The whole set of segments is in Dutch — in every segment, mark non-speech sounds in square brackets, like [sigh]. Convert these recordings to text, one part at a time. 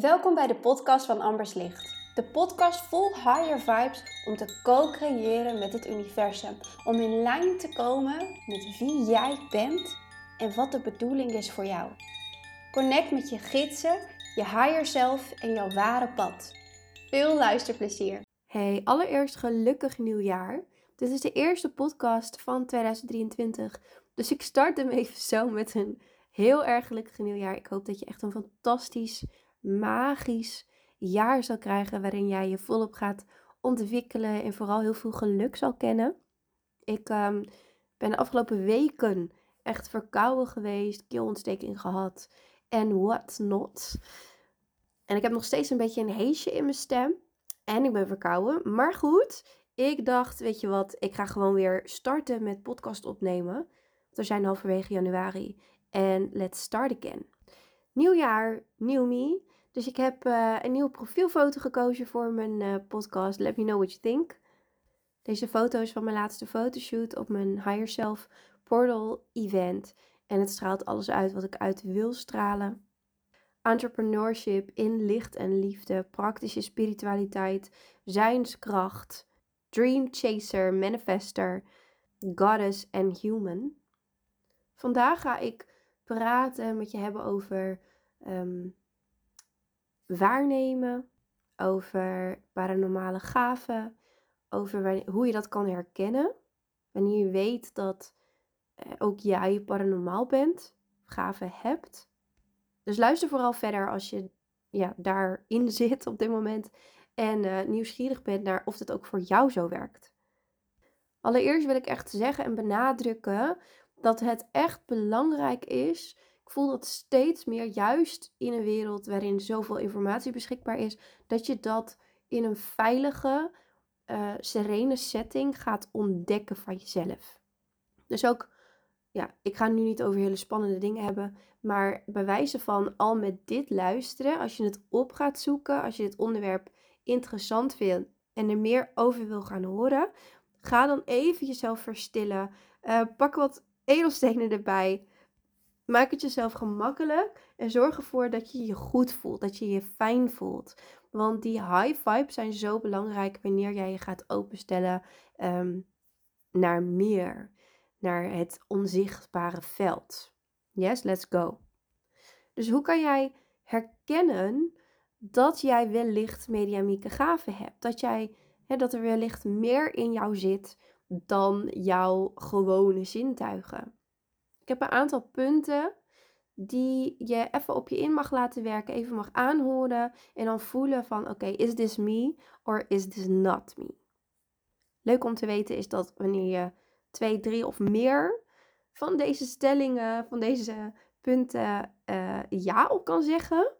Welkom bij de podcast van Ambers Licht. De podcast vol higher vibes om te co-creëren met het universum. Om in lijn te komen met wie jij bent en wat de bedoeling is voor jou. Connect met je gidsen, je higher self en jouw ware pad. Veel luisterplezier. Hey, allereerst gelukkig nieuwjaar. Dit is de eerste podcast van 2023. Dus ik start hem even zo met een heel erg gelukkig nieuwjaar. Ik hoop dat je echt een fantastisch magisch jaar zal krijgen waarin jij je volop gaat ontwikkelen en vooral heel veel geluk zal kennen. Ik um, ben de afgelopen weken echt verkouden geweest, keelontsteking gehad en what not. En ik heb nog steeds een beetje een heesje in mijn stem en ik ben verkouden. Maar goed, ik dacht, weet je wat, ik ga gewoon weer starten met podcast opnemen. We zijn halverwege januari en let's start again. Nieuw jaar, nieuw me. Dus ik heb uh, een nieuwe profielfoto gekozen voor mijn uh, podcast Let Me Know What You Think. Deze foto is van mijn laatste fotoshoot op mijn Higher Self Portal event. En het straalt alles uit wat ik uit wil stralen. Entrepreneurship in licht en liefde, praktische spiritualiteit, zijnskracht, dream chaser, manifester, goddess en human. Vandaag ga ik praten met je hebben over um, waarnemen, over paranormale gaven, over hoe je dat kan herkennen. Wanneer je weet dat eh, ook jij paranormaal bent, gaven hebt. Dus luister vooral verder als je ja, daarin [laughs] zit op dit moment en uh, nieuwsgierig bent naar of het ook voor jou zo werkt. Allereerst wil ik echt zeggen en benadrukken dat het echt belangrijk is voel dat steeds meer, juist in een wereld waarin zoveel informatie beschikbaar is, dat je dat in een veilige, uh, serene setting gaat ontdekken van jezelf. Dus ook, ja, ik ga nu niet over hele spannende dingen hebben, maar bij wijze van al met dit luisteren, als je het op gaat zoeken, als je dit onderwerp interessant vindt en er meer over wil gaan horen, ga dan even jezelf verstillen. Uh, pak wat edelstenen erbij. Maak het jezelf gemakkelijk en zorg ervoor dat je je goed voelt, dat je je fijn voelt. Want die high vibes zijn zo belangrijk wanneer jij je gaat openstellen ehm, naar meer, naar het onzichtbare veld. Yes, let's go. Dus hoe kan jij herkennen dat jij wellicht mediamieke gaven hebt? Dat, jij, hè, dat er wellicht meer in jou zit dan jouw gewone zintuigen. Heb een aantal punten die je even op je in mag laten werken, even mag aanhoren en dan voelen van oké, is this me or is this not me? Leuk om te weten is dat wanneer je twee, drie of meer van deze stellingen, van deze punten uh, ja op kan zeggen,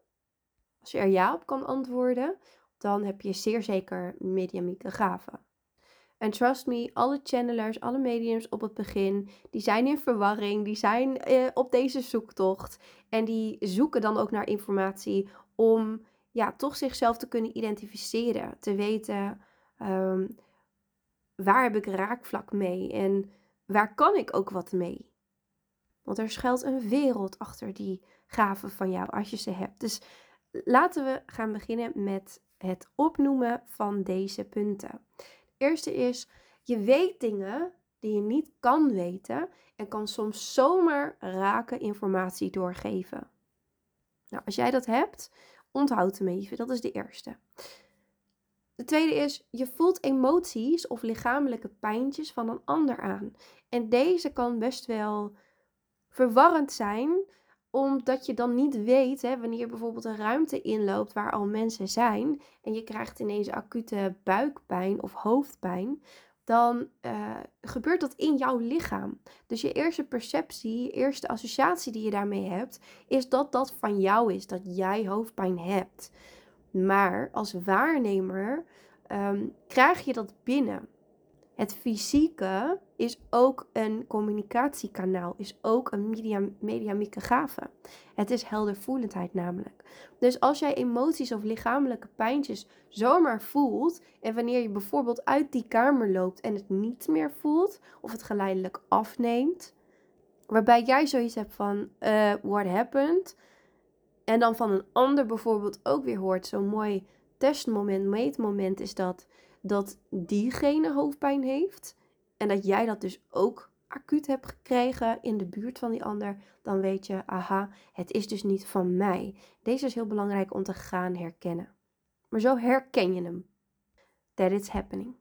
als je er ja op kan antwoorden, dan heb je zeer zeker mediamieke gaven. En trust me, alle channelers, alle mediums op het begin, die zijn in verwarring, die zijn eh, op deze zoektocht. En die zoeken dan ook naar informatie om ja, toch zichzelf te kunnen identificeren. Te weten ehm, waar heb ik raakvlak mee en waar kan ik ook wat mee. Want er schuilt een wereld achter die gaven van jou als je ze hebt. Dus laten we gaan beginnen met het opnoemen van deze punten eerste is, je weet dingen die je niet kan weten en kan soms zomaar raken informatie doorgeven. Nou, als jij dat hebt, onthoud hem even. Dat is de eerste. De tweede is, je voelt emoties of lichamelijke pijntjes van een ander aan. En deze kan best wel verwarrend zijn, omdat je dan niet weet, hè, wanneer bijvoorbeeld een ruimte inloopt waar al mensen zijn en je krijgt ineens acute buikpijn of hoofdpijn, dan uh, gebeurt dat in jouw lichaam. Dus je eerste perceptie, je eerste associatie die je daarmee hebt, is dat dat van jou is, dat jij hoofdpijn hebt. Maar als waarnemer um, krijg je dat binnen. Het fysieke is ook een communicatiekanaal, is ook een media, mediamieke gave. Het is heldervoelendheid namelijk. Dus als jij emoties of lichamelijke pijntjes zomaar voelt en wanneer je bijvoorbeeld uit die kamer loopt en het niet meer voelt of het geleidelijk afneemt, waarbij jij zoiets hebt van uh, what happened, En dan van een ander bijvoorbeeld ook weer hoort, zo'n mooi testmoment, meetmoment is dat, dat diegene hoofdpijn heeft. En dat jij dat dus ook acuut hebt gekregen in de buurt van die ander, dan weet je, aha, het is dus niet van mij. Deze is heel belangrijk om te gaan herkennen. Maar zo herken je hem. That it's happening.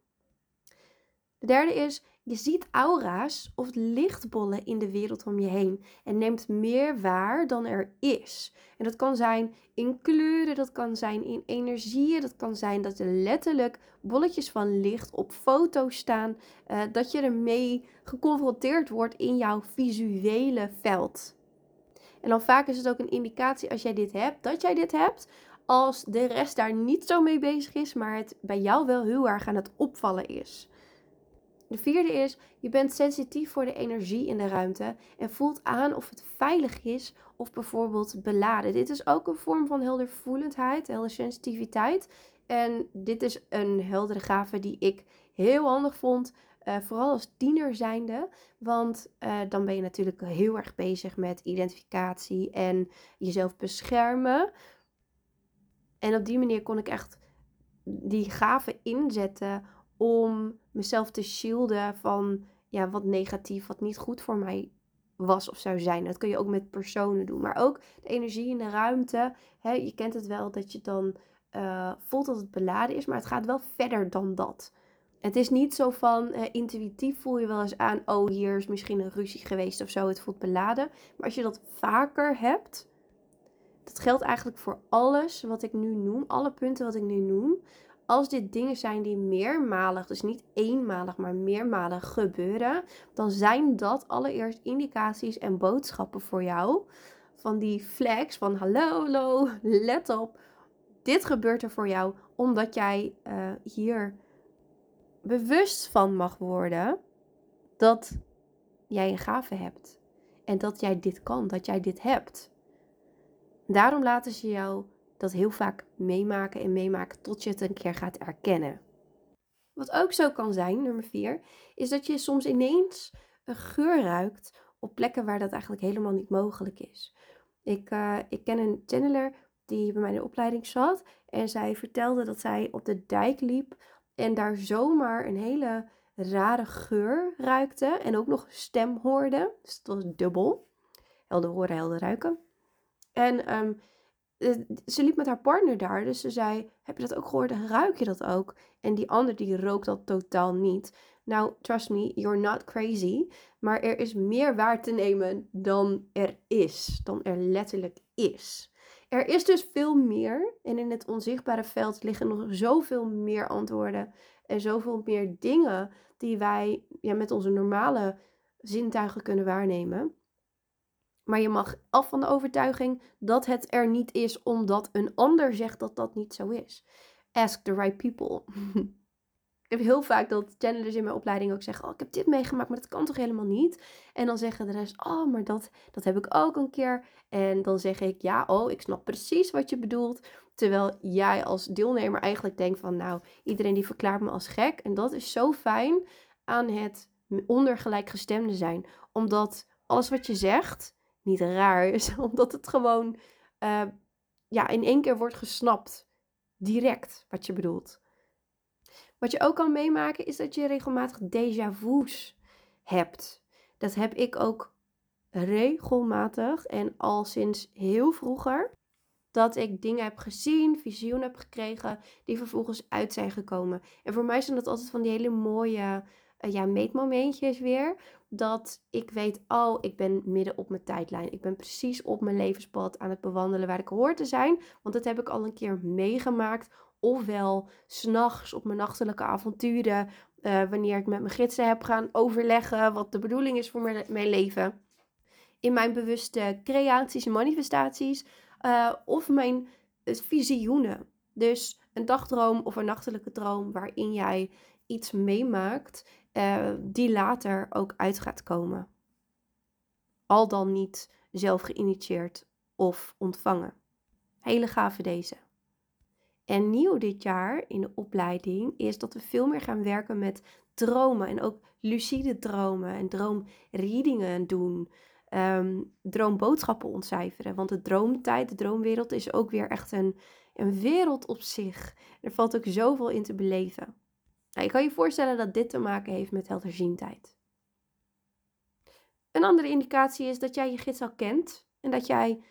De derde is, je ziet aura's of lichtbollen in de wereld om je heen en neemt meer waar dan er is. En dat kan zijn in kleuren, dat kan zijn in energieën, dat kan zijn dat er letterlijk bolletjes van licht op foto's staan, uh, dat je ermee geconfronteerd wordt in jouw visuele veld. En dan vaak is het ook een indicatie als jij dit hebt, dat jij dit hebt, als de rest daar niet zo mee bezig is, maar het bij jou wel heel erg aan het opvallen is. De vierde is, je bent sensitief voor de energie in de ruimte en voelt aan of het veilig is of bijvoorbeeld beladen. Dit is ook een vorm van heldervoelendheid, sensitiviteit. En dit is een heldere gave die ik heel handig vond, uh, vooral als tiener zijnde. Want uh, dan ben je natuurlijk heel erg bezig met identificatie en jezelf beschermen. En op die manier kon ik echt die gave inzetten om mezelf te shielden van ja, wat negatief, wat niet goed voor mij was of zou zijn. Dat kun je ook met personen doen. Maar ook de energie in de ruimte. Hè, je kent het wel dat je dan uh, voelt dat het beladen is, maar het gaat wel verder dan dat. Het is niet zo van uh, intuïtief voel je wel eens aan, oh hier is misschien een ruzie geweest of zo, het voelt beladen. Maar als je dat vaker hebt, dat geldt eigenlijk voor alles wat ik nu noem, alle punten wat ik nu noem als dit dingen zijn die meermalig, dus niet eenmalig, maar meermalig gebeuren, dan zijn dat allereerst indicaties en boodschappen voor jou. Van die flags van hallo, hallo, let op. Dit gebeurt er voor jou omdat jij uh, hier bewust van mag worden dat jij een gave hebt. En dat jij dit kan, dat jij dit hebt. Daarom laten ze jou dat heel vaak meemaken en meemaken tot je het een keer gaat erkennen. Wat ook zo kan zijn, nummer vier, is dat je soms ineens een geur ruikt op plekken waar dat eigenlijk helemaal niet mogelijk is. Ik, uh, ik ken een channeler die bij mij in de opleiding zat en zij vertelde dat zij op de dijk liep en daar zomaar een hele rare geur ruikte en ook nog stem hoorde. Dus het was dubbel. Helder horen, helder ruiken. En um, eh, ze liep met haar partner daar. Dus ze zei: Heb je dat ook gehoord? Ruik je dat ook? En die ander die rook dat totaal niet. Nou, trust me, you're not crazy. Maar er is meer waar te nemen dan er is. Dan er letterlijk is. Er is dus veel meer. En in het onzichtbare veld liggen nog zoveel meer antwoorden. En zoveel meer dingen die wij ja, met onze normale zintuigen kunnen waarnemen. Maar je mag af van de overtuiging dat het er niet is omdat een ander zegt dat dat niet zo is. Ask the right people. [laughs] ik heb heel vaak dat channelers in mijn opleiding ook zeggen: Oh, ik heb dit meegemaakt, maar dat kan toch helemaal niet? En dan zeggen de rest: Oh, maar dat, dat heb ik ook een keer. En dan zeg ik: Ja, oh, ik snap precies wat je bedoelt. Terwijl jij als deelnemer eigenlijk denkt: van nou, iedereen die verklaart me als gek. En dat is zo fijn aan het ondergelijkgestemde zijn. Omdat alles wat je zegt niet raar is, [laughs] omdat het gewoon uh, ja, in één keer wordt gesnapt. Direct wat je bedoelt. Wat je ook kan meemaken is dat je regelmatig déjà vu's hebt. Dat heb ik ook regelmatig en al sinds heel vroeger. Dat ik dingen heb gezien, visioen heb gekregen, die vervolgens uit zijn gekomen. En voor mij zijn dat altijd van die hele mooie uh, ja, meetmomentjes weer. Dat ik weet, oh, ik ben midden op mijn tijdlijn. Ik ben precies op mijn levenspad aan het bewandelen waar ik hoor te zijn. Want dat heb ik al een keer meegemaakt. Ofwel s'nachts op mijn nachtelijke avonturen. Uh, wanneer ik met mijn gidsen heb gaan overleggen wat de bedoeling is voor mijn, mijn leven. In mijn bewuste creaties en manifestaties. Uh, of mijn visioenen. Dus een dagdroom of een nachtelijke droom waarin jij iets meemaakt uh, die later ook uit gaat komen. Al dan niet zelf geïnitieerd of ontvangen. Hele gave deze. En nieuw dit jaar in de opleiding is dat we veel meer gaan werken met dromen en ook lucide dromen en droomreadingen doen. um, droomboodschappen ontcijferen. Want de droomtijd, de droomwereld is ook weer echt een, een wereld op zich. Er valt ook zoveel in te beleven. Nou, je kan je voorstellen dat dit te maken heeft met helderziendheid. Een andere indicatie is dat jij je gids al kent en dat jij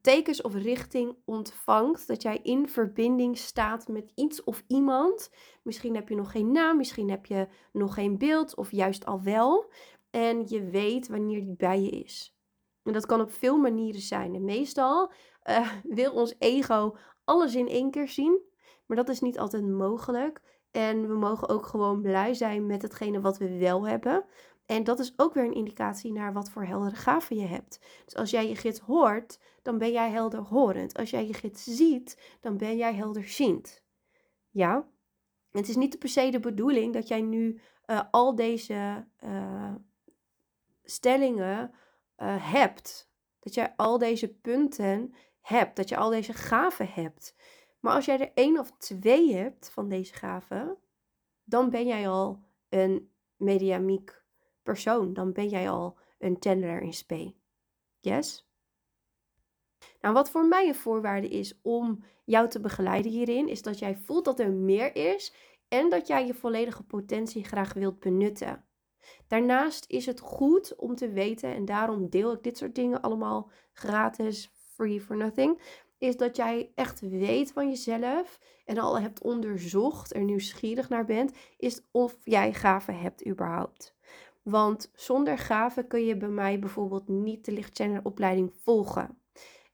tekens of richting ontvangt, dat jij in verbinding staat met iets of iemand. Misschien heb je nog geen naam, misschien heb je nog geen beeld of juist al wel. En je weet wanneer die bij je is. En dat kan op veel manieren zijn. En meestal uh, [laughs] wil ons ego alles in één keer zien, maar dat is niet altijd mogelijk. En we mogen ook gewoon blij zijn met hetgene wat we wel hebben. En dat is ook weer een indicatie naar wat voor heldere gaven je hebt. Dus als jij je gids hoort, dan ben jij helderhorend. Als jij je gids ziet, dan ben jij helderziend. Ja? Het is niet per se de bedoeling dat jij nu uh, al deze uh, stellingen uh, hebt. Dat jij al deze punten hebt. Dat je al deze gaven hebt. Maar als jij er één of twee hebt van deze gaven, dan ben jij al een mediamiek persoon. Dan ben jij al een channeler in spe. Yes? Nou, wat voor mij een voorwaarde is om jou te begeleiden hierin, is dat jij voelt dat er meer is en dat jij je volledige potentie graag wilt benutten. Daarnaast is het goed om te weten, en daarom deel ik dit soort dingen allemaal gratis, free for nothing, is dat jij echt weet van jezelf en al hebt onderzocht, er nieuwsgierig naar bent, is of jij gaven hebt überhaupt. Want zonder gaven kun je bij mij bijvoorbeeld niet de lichtchannelopleiding volgen.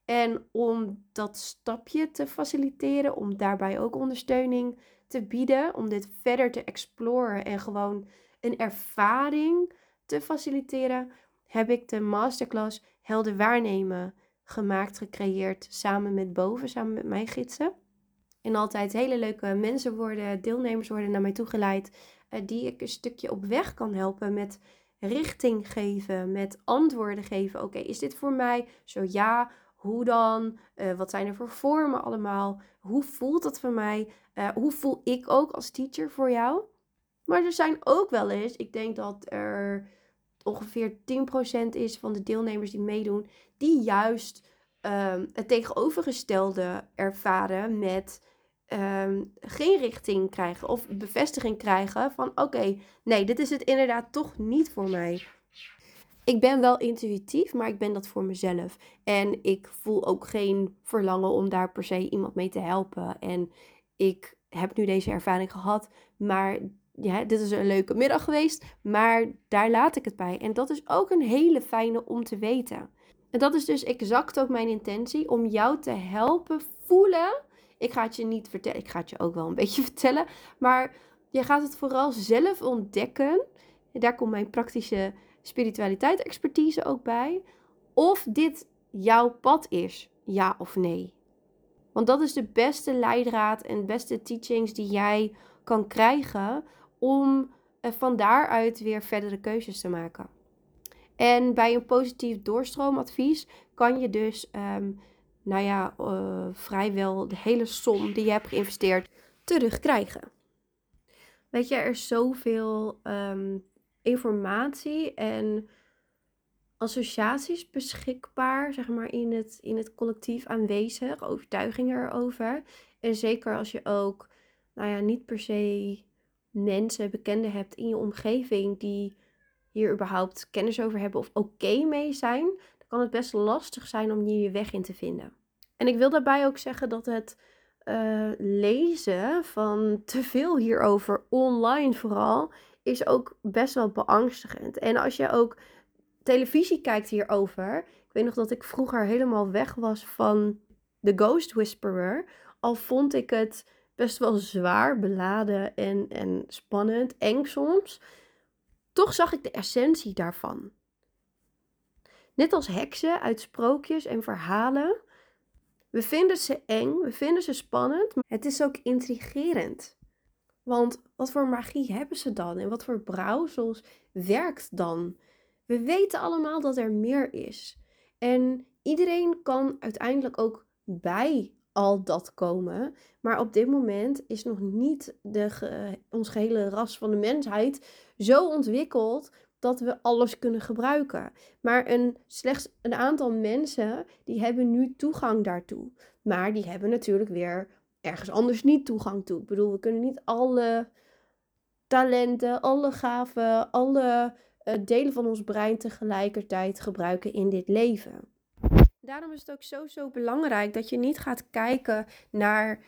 En om dat stapje te faciliteren, om daarbij ook ondersteuning te bieden, om dit verder te exploren en gewoon een ervaring te faciliteren, heb ik de masterclass Helder Waarnemen gemaakt, gecreëerd samen met Boven, samen met mijn gidsen. En altijd hele leuke mensen worden, deelnemers worden naar mij toegeleid uh, die ik een stukje op weg kan helpen met richting geven, met antwoorden geven. Oké, is dit voor mij? Zo ja, hoe dan? Uh, wat zijn er voor vormen allemaal? Hoe voelt dat voor mij? Uh, hoe voel ik ook als teacher voor jou? Maar er zijn ook wel eens, ik denk dat er ongeveer 10% is van de deelnemers die meedoen, die juist um, het tegenovergestelde ervaren met Ehm, geen richting krijgen of bevestiging krijgen van oké, nee, dit is het inderdaad toch niet voor mij. Ik ben wel intuïtief, maar ik ben dat voor mezelf. En ik voel ook geen verlangen om daar per se iemand mee te helpen. En ik heb nu deze ervaring gehad, maar ja, dit is een leuke middag geweest, maar daar laat ik het bij. En dat is ook een hele fijne om te weten. En dat is dus exact ook mijn intentie om jou te helpen voelen ik ga het je niet vertellen. Ik ga het je ook wel een [laughs] beetje vertellen. Maar je gaat het vooral zelf ontdekken. En daar komt mijn praktische spiritualiteit expertise ook bij. Of dit jouw pad is, ja of nee. Want dat is de beste leidraad en beste teachings die jij kan krijgen om van daaruit weer verdere keuzes te maken. En bij een positief doorstroomadvies kan je dus ehm, nou ja, uh, vrijwel de hele som die je hebt geïnvesteerd terugkrijgen. Weet je, er is zoveel um, informatie en associaties beschikbaar, zeg maar, in het, in het collectief aanwezig, overtuigingen erover. En zeker als je ook, nou ja, niet per se mensen, bekenden hebt in je omgeving die hier überhaupt kennis over hebben of oké mee zijn, kan het best lastig zijn om hier je weg in te vinden. En ik wil daarbij ook zeggen dat het uh, lezen van te veel hierover, online vooral, is ook best wel beangstigend. En als je ook televisie kijkt hierover. Ik weet nog dat ik vroeger helemaal weg was van The Ghost Whisperer. Al vond ik het best wel zwaar beladen en, en spannend, eng soms. Toch zag ik de essentie daarvan. Net als heksen uit sprookjes en verhalen. We vinden ze eng, we vinden ze spannend, maar het is ook intrigerend. Want wat voor magie hebben ze dan en wat voor brouwsels werkt dan? We weten allemaal dat er meer is. En iedereen kan uiteindelijk ook bij al dat komen. Maar op dit moment is nog niet de, ons gehele ras van de mensheid zo ontwikkeld dat we alles kunnen gebruiken. Maar een, slechts een aantal mensen die hebben nu toegang daartoe. Maar die hebben natuurlijk weer ergens anders niet toegang toe. Ik bedoel, we kunnen niet alle talenten, alle gaven, alle uh, delen van ons brein tegelijkertijd gebruiken in dit leven. Daarom is het ook zo, zo belangrijk dat je niet gaat kijken naar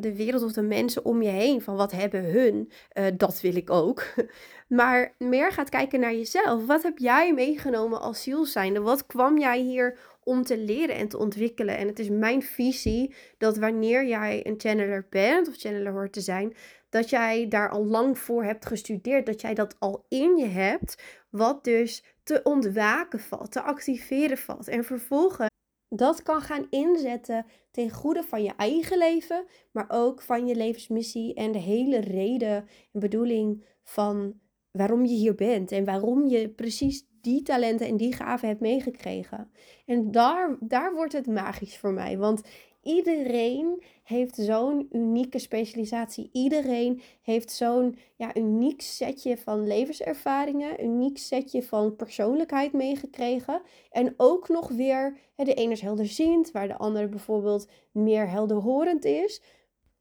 de wereld of de mensen om je heen. Van wat hebben hun? Uh, dat wil ik ook. [laughs] Maar meer gaat kijken naar jezelf. Wat heb jij meegenomen als zielzijnde? Wat kwam jij hier om te leren en te ontwikkelen? En het is mijn visie dat wanneer jij een channeler bent of channeler hoort te zijn, dat jij daar al lang voor hebt gestudeerd. Dat jij dat al in je hebt. Wat dus te ontwaken valt, te activeren valt. En vervolgens dat kan gaan inzetten ten goede van je eigen leven, maar ook van je levensmissie en de hele reden en bedoeling van waarom je hier bent en waarom je precies die talenten en die gaven hebt meegekregen. En daar, daar wordt het magisch voor mij, want iedereen heeft zo'n unieke specialisatie. Iedereen heeft zo'n ja, uniek setje van levenservaringen, uniek setje van persoonlijkheid meegekregen. En ook nog weer, hè, de ene is helderziend, waar de andere bijvoorbeeld meer helderhorend is.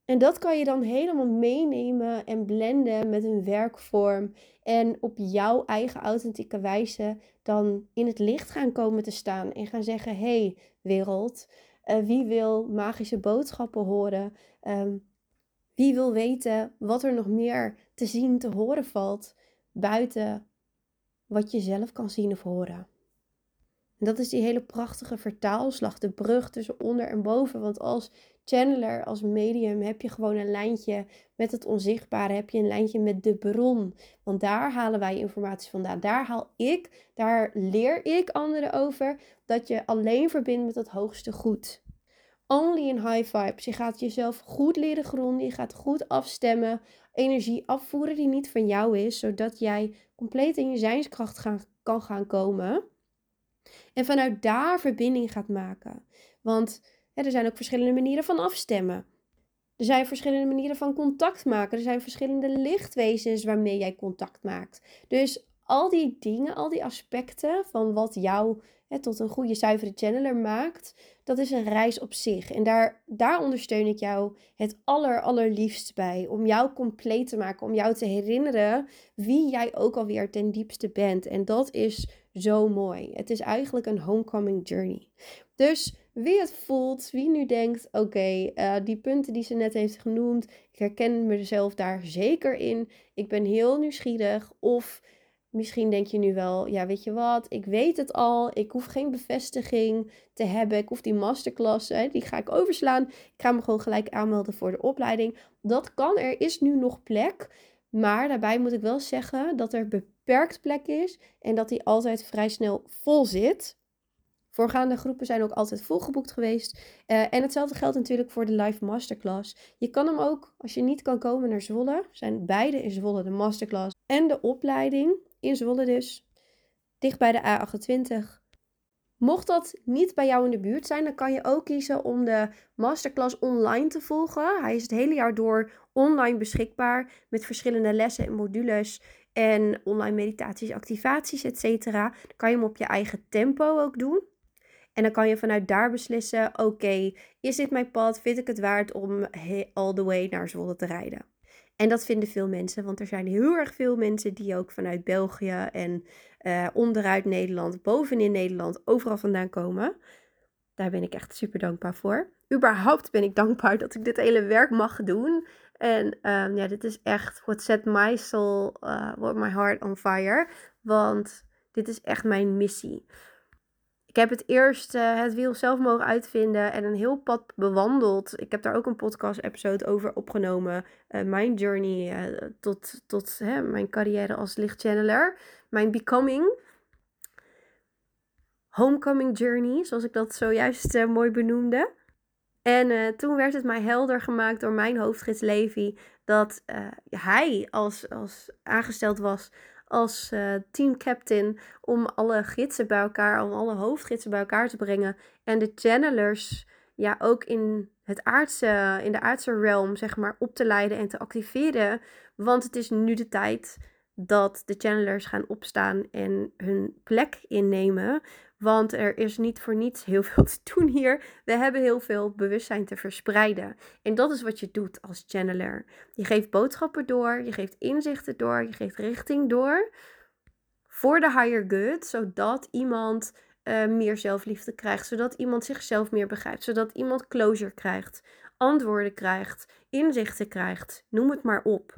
En dat kan je dan helemaal meenemen en blenden met een werkvorm. En op jouw eigen authentieke wijze dan in het licht gaan komen te staan. En gaan zeggen: hey, wereld, uh, wie wil magische boodschappen horen? Um, wie wil weten wat er nog meer te zien, te horen valt buiten wat je zelf kan zien of horen? En dat is die hele prachtige vertaalslag, de brug tussen onder en boven. Want als channeler, als medium, heb je gewoon een lijntje met het onzichtbare, heb je een lijntje met de bron. Want daar halen wij informatie vandaan. Daar haal ik, daar leer ik anderen over dat je alleen verbindt met het hoogste goed. Only in high vibes. Je gaat jezelf goed leren gronden, je gaat goed afstemmen, energie afvoeren die niet van jou is, zodat jij compleet in je zijnskracht kan gaan komen. En vanuit daar verbinding gaat maken. Want er zijn ook verschillende manieren van afstemmen. Er zijn verschillende manieren van contact maken. Er zijn verschillende lichtwezens waarmee jij contact maakt. Dus al die dingen, al die aspecten van wat jou hè, tot een goede zuivere channeler maakt, dat is een reis op zich. En daar, daar ondersteun ik jou het aller, allerliefst bij. Om jou compleet te maken, om jou te herinneren wie jij ook alweer ten diepste bent. En dat is zo mooi. Het is eigenlijk een homecoming journey. Dus wie het voelt, wie nu denkt: oké, eh, die punten die ze net heeft genoemd, ik herken mezelf daar zeker in. Ik ben heel nieuwsgierig. Of misschien denk je nu wel: ja, weet je wat, ik weet het al. Ik hoef geen bevestiging te hebben. Ik hoef die masterclass, hè, die ga ik overslaan. Ik ga me gewoon gelijk aanmelden voor de opleiding. Dat kan, er is nu nog plek. Maar daarbij moet ik wel zeggen dat er beperkt plek is en dat die altijd vrij snel vol zit. Voorgaande groepen zijn ook altijd volgeboekt geweest. Uh, en hetzelfde geldt natuurlijk voor de live masterclass. Je kan hem ook, als je niet kan komen naar Zwolle, zijn beide in Zwolle, de masterclass en de opleiding in Zwolle dus, dicht bij de A28. Mocht dat niet bij jou in de buurt zijn, dan kan je ook kiezen om de masterclass online te volgen. Hij is het hele jaar door online beschikbaar met verschillende lessen en modules en online meditaties, activaties, etc. Dan kan je hem op je eigen tempo ook doen. En dan kan je vanuit daar beslissen: oké, is dit mijn pad? Vind ik het waard om all the way naar Zwolle te rijden? En dat vinden veel mensen, want er zijn heel erg veel mensen die ook vanuit België en uh, onderuit Nederland, bovenin Nederland, overal vandaan komen. Daar ben ik echt super dankbaar voor. Überhaupt ben ik dankbaar dat ik dit hele werk mag doen. En um, ja, dit is echt what set my soul, uh, what my heart on fire. Want dit is echt mijn missie. Ik heb het eerst uh, het wiel zelf mogen uitvinden en een heel pad bewandeld. Ik heb daar ook een podcast-episode over opgenomen. Uh, mijn journey uh, tot, tot hè, mijn carrière als lichtchanneler. Mijn becoming. Homecoming journey, zoals ik dat zojuist mooi benoemde. En toen werd het mij helder gemaakt door mijn hoofdgids Levi dat hij als, als aangesteld was als uh, team captain om alle gidsen bij elkaar, om alle hoofdgidsen bij elkaar te brengen. En de channelers ja, ook in het aardse, in de aardse realm, zeg maar, op te leiden en te activeren. Want het is nu de tijd dat de channelers gaan opstaan en hun plek innemen. Want er is niet voor niets heel [laughs] veel te doen hier. We hebben heel veel bewustzijn te verspreiden. En dat is wat je doet als channeler. Je geeft boodschappen door, je geeft inzichten door, je geeft richting door. Voor de higher good, zodat iemand uh, meer zelfliefde krijgt. Zodat iemand zichzelf meer begrijpt. Zodat iemand closure krijgt, antwoorden krijgt, inzichten krijgt. Noem het maar op.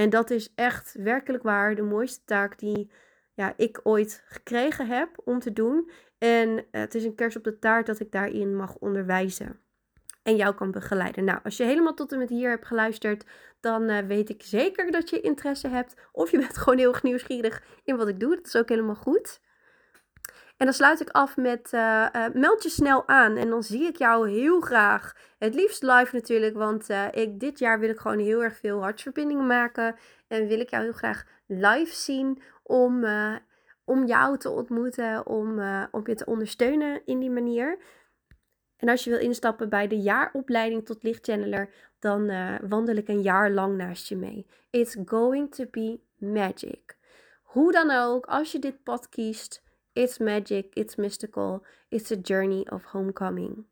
En dat is echt werkelijk waar de mooiste taak die ja, ik ooit gekregen heb om te doen. En het is een kers op de taart dat ik daarin mag onderwijzen. En jou kan begeleiden. Nou, als je helemaal tot en met hier hebt geluisterd, dan uh, weet ik zeker dat je interesse hebt. Of je bent [laughs] gewoon heel nieuwsgierig in wat ik doe. Dat is ook helemaal goed. En dan sluit ik af met uh, uh, meld je snel aan. En dan zie ik jou heel graag. Het liefst live natuurlijk. Want uh, ik, dit jaar wil ik gewoon heel erg veel hartsverbindingen maken. En wil ik jou heel graag live zien. Om, om jou te ontmoeten. Om, om je te ondersteunen in die manier. En als je wil instappen bij de jaaropleiding tot lichtchanneler. Dan wandel ik een jaar lang naast je mee. It's going to be magic. Hoe dan ook, als je dit pad kiest It's magic, it's mystical, it's a journey of homecoming.